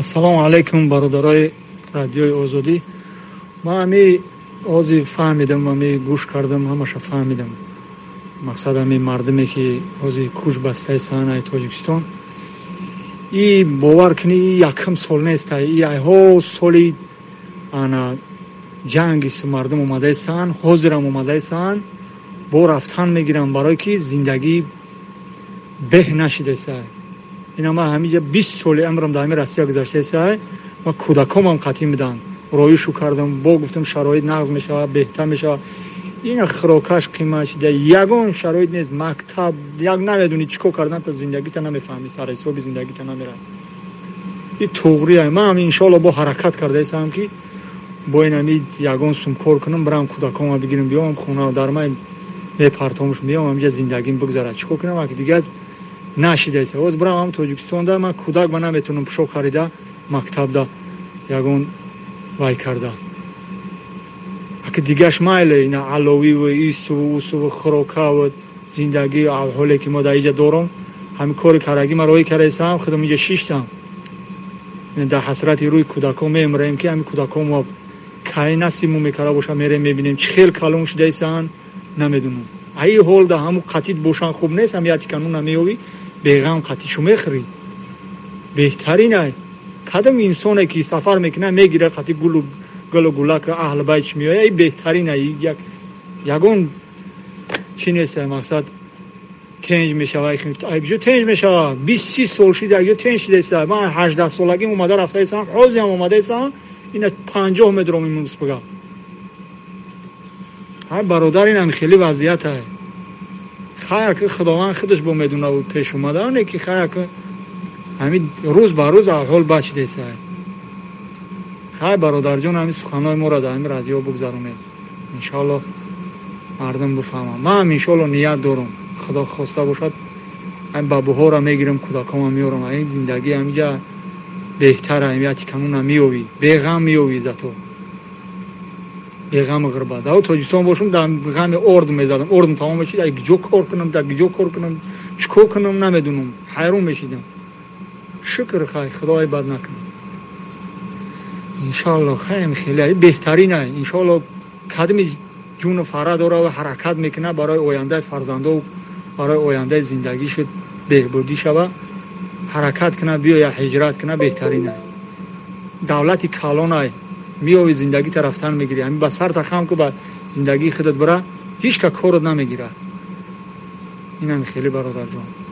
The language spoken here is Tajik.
ассалому алайкум бародарои радиои озодӣ. Ман ами ози фаҳмидам ами гӯш кардам ҳамаша фаҳмидам. Мақсад ами мардуме ки ози куч бастаи саҳнаи тоҷикистон. И бовар кунӣ и якум сол неста и айҳо соли ана ҷанги мардум омадаи саҳн ҳозирам омадаи саҳн бо рафтан мегирам барое ки зиндагӣ беҳ нашидесай ина ман ҳамиҷа бист соли амрам дар ҳами россия гузаштаесай ва кӯдакомам қатъӣ муданд роишу кардам бо гуфтам шароит нағз мешавад беҳтар мешавад. Ина хӯрокаш қимат шида. Ягон шароит нест мактаб як намедонӣ чӣ кор кардан та зиндагита намефаҳмӣ сарҳисоби зиндагита намерад. И туғрия ман иншоалло бо ҳаракат кардаесам ки бо ин ами ягон сум кор кунам барам кӯдакома бигирам биёмам хона дармай мепартомш биём амиҷа зиндагим бигзарад. Чӣ кор кунам? Аки дигар нашидааст оз бирам ам тоҷикистонда ман кӯдак ба наметавонам пӯшок харида мактабда ягон вай карда. Аки дигаш майле ина аловиву ису усу хӯрокаву зиндагӣ аҳоле ки мо дар иҷа дорам ҳамин кори карагӣ ма роӣ кардаисам худам иҷа шиштам. Дар ҳасрати рӯи кӯдакон мемраем ки ҳамин кӯдакон мо кай насиму мекарда боша мерем мебинем чӣ хел калон шудаисанд намедонам аи ҳол да ҳамун қатид бошан хуб нест ҳамияти канун намеёвӣ беғам қатишу мехӯрӣ беҳтарин ай кадом инсоне ки сафар мекунад мегира қати гулу гулу гулака аҳли байтш меоя и беҳтарин ай як ягон чӣ нест мақсад тенҷ мешава айҷо тенҷ мешава бист си сол шида айҷо тенҷ шидаиста ман ҳаждаҳ солагим омада рафтаисам ҳозиам омадаисам ина панҷоҳ медорам имус буга ҳай бародар инам хеле вазъият ай хая ки худованд худаш бо медунаву пеш омадане ки хая ки ҳамин рӯз ба рӯз аҳвол бад шидеса хай бародарҷон ҳамин суханҳои моро дар ҳамин радио бигзаронед иншоалло мардум бифаҳмам ман ҳам иншоалло ният дорам худо хоста бошад ҳам бабуҳоро мегирам кӯдакома меёрам ин зиндагӣ ҳамиҷа беҳтар аҳамияти кануна меёвӣ беғам меёвӣ зато беғами ғирбат дар тоҷикистон бошам дар ғами орд мезадам ордм тамом мешид ай ҷо кор кунам дар ҷо кор кунам чӣ кор кунам намедонам ҳайрон мешидам шукр хай худои бад накунад иншоалло хайм хеле беҳтарин ай иншоалло кадми ҷуну фара дора ва ҳаракат мекунад барои ояндаи фарзандо барои ояндаи зиндагӣ шуд беҳбудӣ шава ҳаракат кунад биёя ҳиҷрат кунад беҳтарин ай давлати калон ай میوی زندگی طرفتن می‌گیری. همین با سر تخم که با زندگی خودت بره هیچ که نمی‌گیره. این خیلی برادر جان.